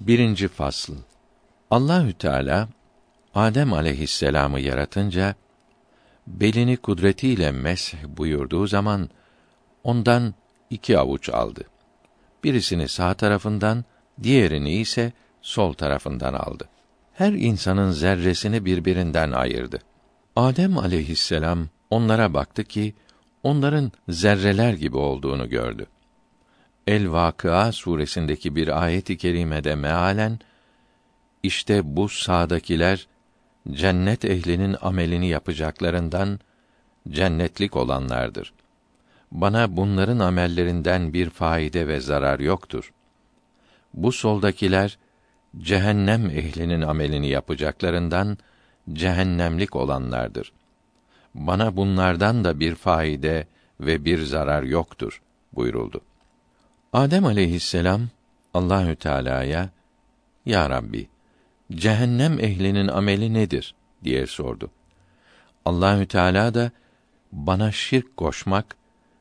Birinci fasıl. Allahü Teala Adem aleyhisselamı yaratınca belini kudretiyle mesh buyurduğu zaman ondan iki avuç aldı. Birisini sağ tarafından, diğerini ise sol tarafından aldı. Her insanın zerresini birbirinden ayırdı. Adem aleyhisselam onlara baktı ki onların zerreler gibi olduğunu gördü. El Vakıa suresindeki bir ayet-i kerimede mealen işte bu sağdakiler cennet ehlinin amelini yapacaklarından cennetlik olanlardır. Bana bunların amellerinden bir faide ve zarar yoktur. Bu soldakiler cehennem ehlinin amelini yapacaklarından cehennemlik olanlardır. Bana bunlardan da bir faide ve bir zarar yoktur buyuruldu. Adem aleyhisselam Allahü Teala'ya Ya Rabbi cehennem ehlinin ameli nedir diye sordu. Allahü Teala da bana şirk koşmak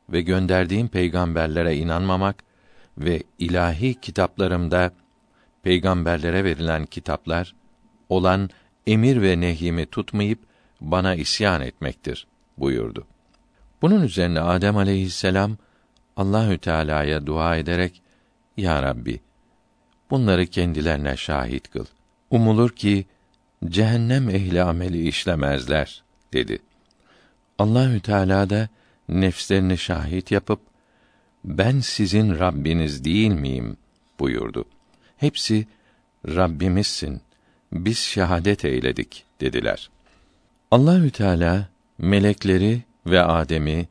ve gönderdiğim peygamberlere inanmamak ve ilahi kitaplarımda peygamberlere verilen kitaplar olan emir ve nehyimi tutmayıp bana isyan etmektir buyurdu. Bunun üzerine Adem aleyhisselam Allahü Teala'ya dua ederek Ya Rabbi bunları kendilerine şahit kıl. Umulur ki cehennem ehli ameli işlemezler dedi. Allahü Teala da nefslerini şahit yapıp ben sizin Rabbiniz değil miyim buyurdu. Hepsi Rabbimizsin. Biz şehadet eyledik dediler. Allahü Teala melekleri ve Adem'i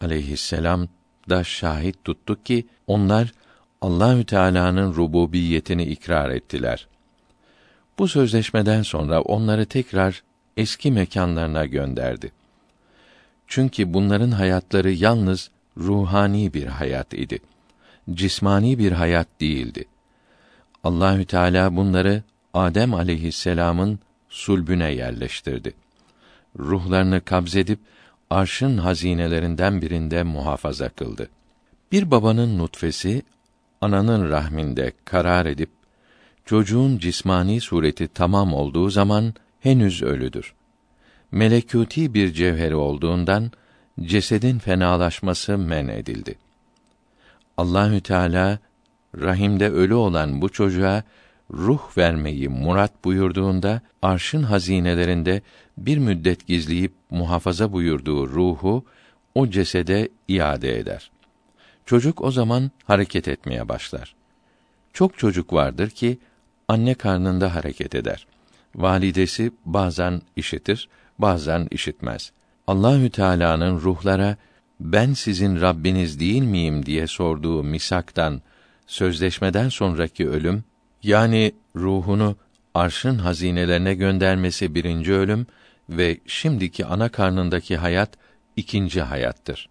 aleyhisselam da şahit tuttu ki onlar Allahü Teala'nın rububiyetini ikrar ettiler. Bu sözleşmeden sonra onları tekrar eski mekanlarına gönderdi. Çünkü bunların hayatları yalnız ruhani bir hayat idi. Cismani bir hayat değildi. Allahü Teala bunları Adem aleyhisselam'ın sulbüne yerleştirdi. Ruhlarını kabzedip arşın hazinelerinden birinde muhafaza kıldı. Bir babanın nutfesi ananın rahminde karar edip çocuğun cismani sureti tamam olduğu zaman henüz ölüdür. Melekûti bir cevheri olduğundan cesedin fenalaşması men edildi. Allahü Teala rahimde ölü olan bu çocuğa ruh vermeyi murat buyurduğunda arşın hazinelerinde bir müddet gizleyip muhafaza buyurduğu ruhu o cesede iade eder. Çocuk o zaman hareket etmeye başlar. Çok çocuk vardır ki anne karnında hareket eder. Validesi bazen işitir, bazen işitmez. Allahü Teala'nın ruhlara ben sizin Rabbiniz değil miyim diye sorduğu misaktan, sözleşmeden sonraki ölüm yani ruhunu arşın hazinelerine göndermesi birinci ölüm ve şimdiki ana karnındaki hayat ikinci hayattır.